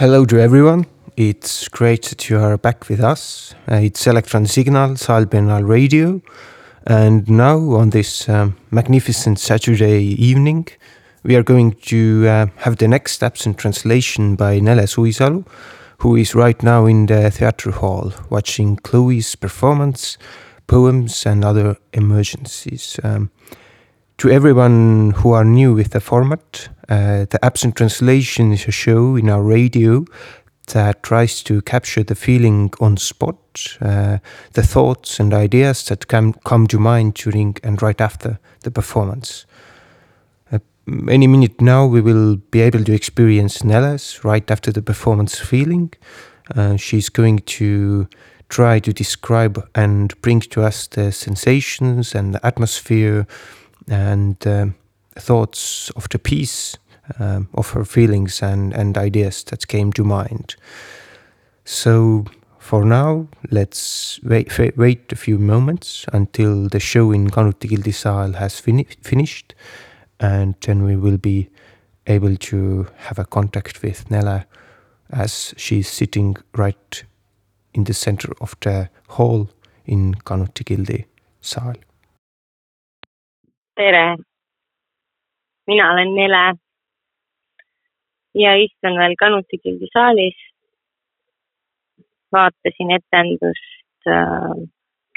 Hello to everyone. It's great that you are back with us. Uh, it's Electron Signal, Salbianal Radio. And now, on this um, magnificent Saturday evening, we are going to uh, have the next steps in translation by Nele Suisalu, who is right now in the theatre hall watching Chloe's performance, poems, and other emergencies. Um, to everyone who are new with the format, uh, the absent translation is a show in our radio that tries to capture the feeling on spot, uh, the thoughts and ideas that come, come to mind during and right after the performance. Uh, any minute now, we will be able to experience Nellas right after the performance feeling. Uh, she's going to try to describe and bring to us the sensations and the atmosphere and um, thoughts of the peace um, of her feelings and, and ideas that came to mind. So for now, let's wait, wait a few moments until the show in Kanuti Gildisaal has fini finished, and then we will be able to have a contact with Nella as she's sitting right in the center of the hall in Kanuti Gildi saal. Tere, mina olen Nele ja istun veel Kanutikildi saalis. vaatasin etendust äh,,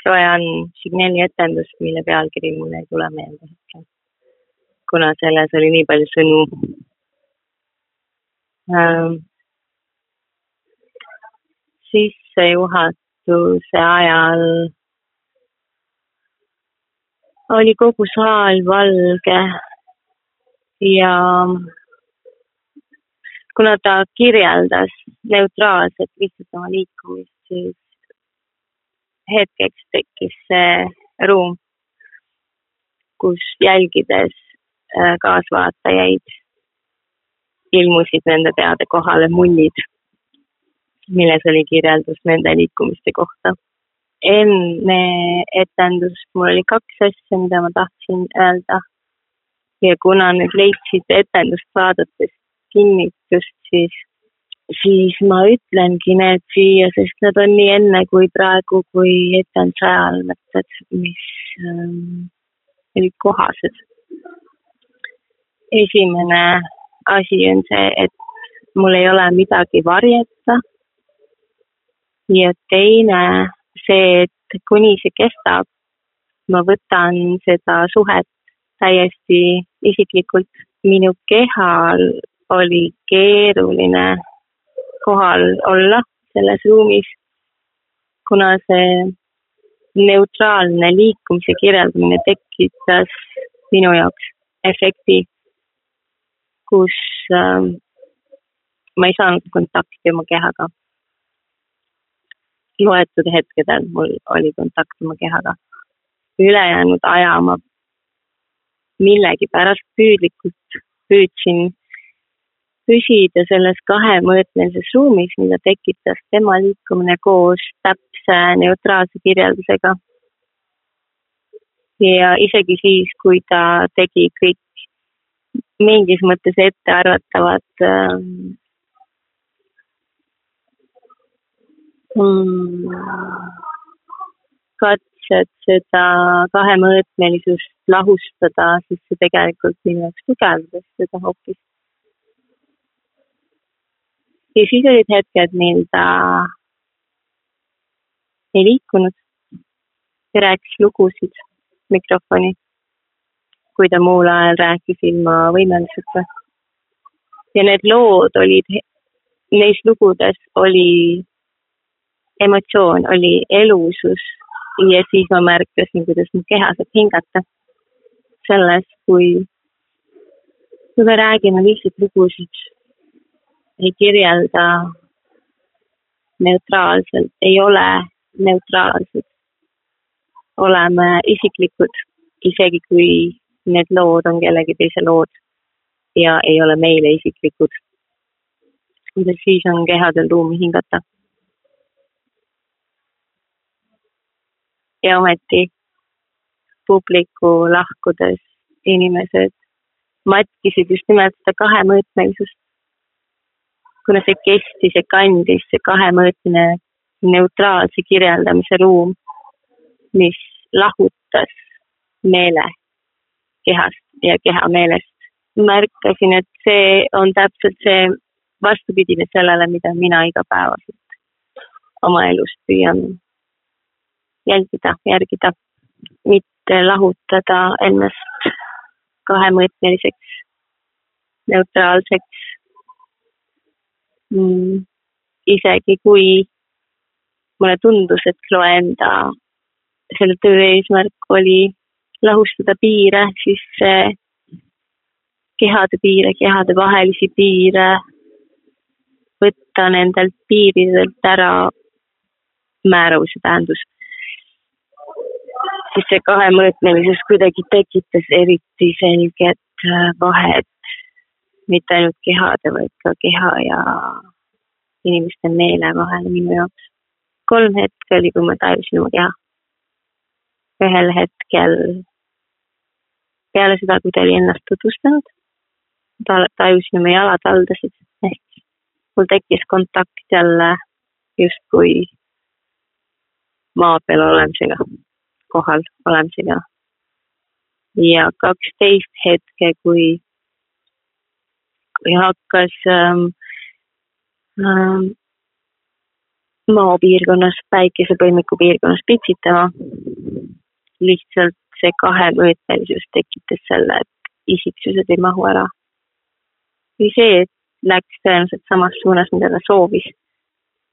Joanne Signelli etendust, mille pealkiri mul ei tule meelde hetkel. kuna selles oli nii palju sõnu ähm,. sissejuhatuse ajal oli kogu saal valge ja kuna ta kirjeldas neutraalselt lihtsalt oma liikumist, siis hetkeks tekkis see ruum, kus jälgides äh, kaasvaatajaid ilmusid nende peade kohale mullid, milles oli kirjeldus nende liikumiste kohta. Enne etendust mul oli kaks asja, mida ma tahtsin öelda. ja kuna nüüd leidsid etendust vaadates kinnitust, siis, siis ma ütlengi need siia, sest need on nii enne kui praegu kui etenduse ajal mõtted, mis ähm, olid kohased. esimene asi on see, et mul ei ole midagi varjata. ja teine see, et kuni see kestab, ma võtan seda suhet täiesti isiklikult. minu kehal oli keeruline kohal olla selles ruumis, kuna see neutraalne liikumise kirjeldamine tekitas minu jaoks efekti, kus äh, ma ei saanud kontakti oma kehaga. Loetud hetkedel mul oli kontakt oma kehaga. ülejäänud aja ma millegipärast püüdlikult püüdsin püsida selles kahemõõtmelises ruumis, mida tekitas tema liikumine koos täpse neutraalse kirjeldusega. ja isegi siis, kui ta tegi kõik mingis mõttes ettearvatavad ähm, katsed seda kahemõõtmelisust lahustada, siis see tegelikult minu jaoks tugevdas seda hoopis ja siis olid hetked, mil ta ei liikunud ja rääkis lugusid mikrofoni, kui ta muul ajal rääkis ilma võimenduseta. ja need lood olid, neis lugudes oli emotsioon, oli elusus ja siis ma märkasin, kuidas mu keha saab hingata selles, kui, kui me räägime lihtsalt lugusid ei kirjelda neutraalselt, ei ole neutraalsed. oleme isiklikud, isegi kui need lood on kellegi teise lood ja ei ole meile isiklikud. kuidas siis on kehadel ruumi hingata? Ja ometi publiku lahkudes inimesed matkisid just nimelt seda kahemõõtmelisust kuna see kestis ja kandis, see kahemõõtmine neutraalse kirjeldamise ruum, mis lahutas meele kehast ja keha meelest. märkasin, et see on täpselt see vastupidine sellele, mida mina igapäevaselt oma elus püüan jälgida, järgida, mitte lahutada ennast kahemõõtmeliseks, neutraalseks mm,. isegi kui mulle tundus, et Loenda selle töö eesmärk oli lahustada piire, siis see kehade piire, kehade vahelisi piire, võtta nendelt piiridelt ära määravuse tähendus. Siis see kahemõõtmelisus kuidagi tekitas eriti selget äh, vahet mitte ainult kehade, vaid ka keha ja inimeste meele vahel minu jaoks. kolm hetke oli, kui ma tajusin oma keha. ühel hetkel peale seda, kui ta oli ennast tutvustanud, tajusin oma jalataldasid ehk mul tekkis kontakt jälle justkui maa peal olemisega, kohal olemisega. ja kaksteist hetke, kui ja hakkas ähm, ähm, maapiirkonnas, päikesepõimiku piirkonnas pitsitama. lihtsalt see kahemõõtmelisus tekitas selle, et isiksused ei mahu ära. või see, et läks tõenäoliselt samas suunas, mida ta soovis,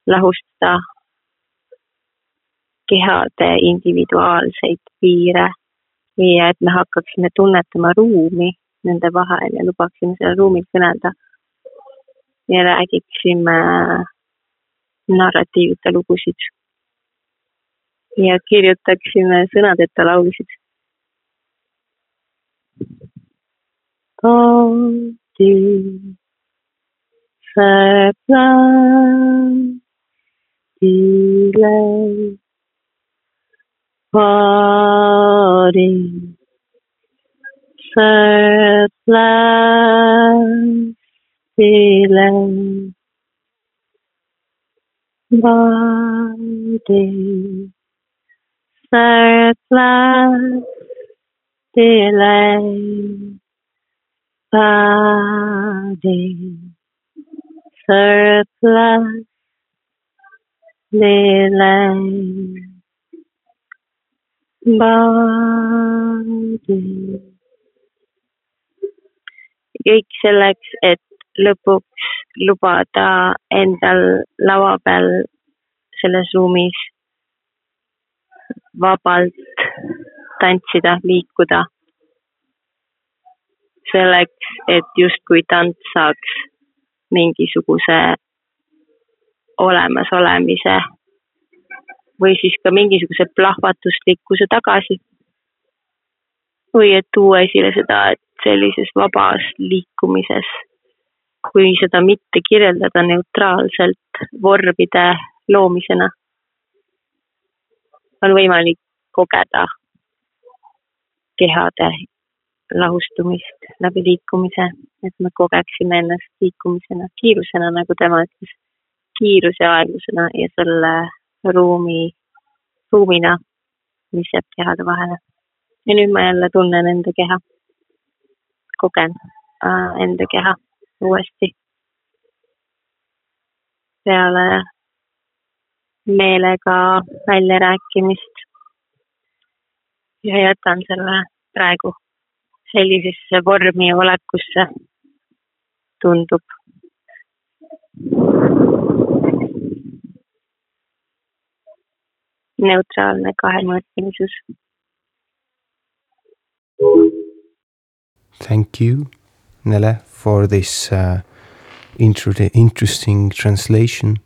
lahustada kehade individuaalseid piire ja et me hakkaksime tunnetama ruumi nende vahel ja lubaksime sellel ruumil kõnelda. ja räägiksime narratiivita lugusid. ja kirjutaksime sõnadeta laulusid. see plaan delay body surplus feeling body surplus delay body surplus delay body kõik selleks, et lõpuks lubada endal laua peal selles ruumis vabalt tantsida, liikuda. selleks, et justkui tants saaks mingisuguse olemasolemise või siis ka mingisuguse plahvatuslikkuse tagasi. või et tuua esile seda, et sellises vabas liikumises, kui seda mitte kirjeldada neutraalselt vormide loomisena, on võimalik kogeda kehade lahustumist läbi liikumise, et me kogeksime ennast liikumisena, kiirusena, nagu tema ütles, kiiruse aeglusena ja selle ruumi, ruumina, mis jääb kehade vahele. ja nüüd ma jälle tunnen enda keha kogen äh, enda keha uuesti. peale meelega väljarääkimist. ja jätan selle praegu sellisesse vormi olekusse, tundub. Neutraalne Thank you, Nele, for this uh, interesting translation.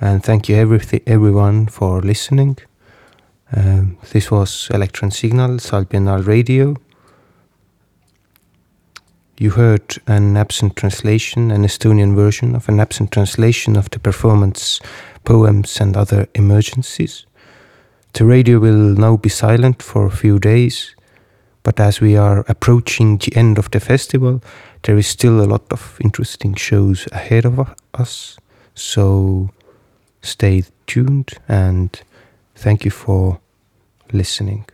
And thank you, every- everyone, for listening. Um, this was Electron Signal, Salbianal Radio. You heard an absent translation, an Estonian version of an absent translation of the performance Poems and Other Emergencies. The radio will now be silent for a few days, but as we are approaching the end of the festival, there is still a lot of interesting shows ahead of us. So stay tuned and thank you for listening.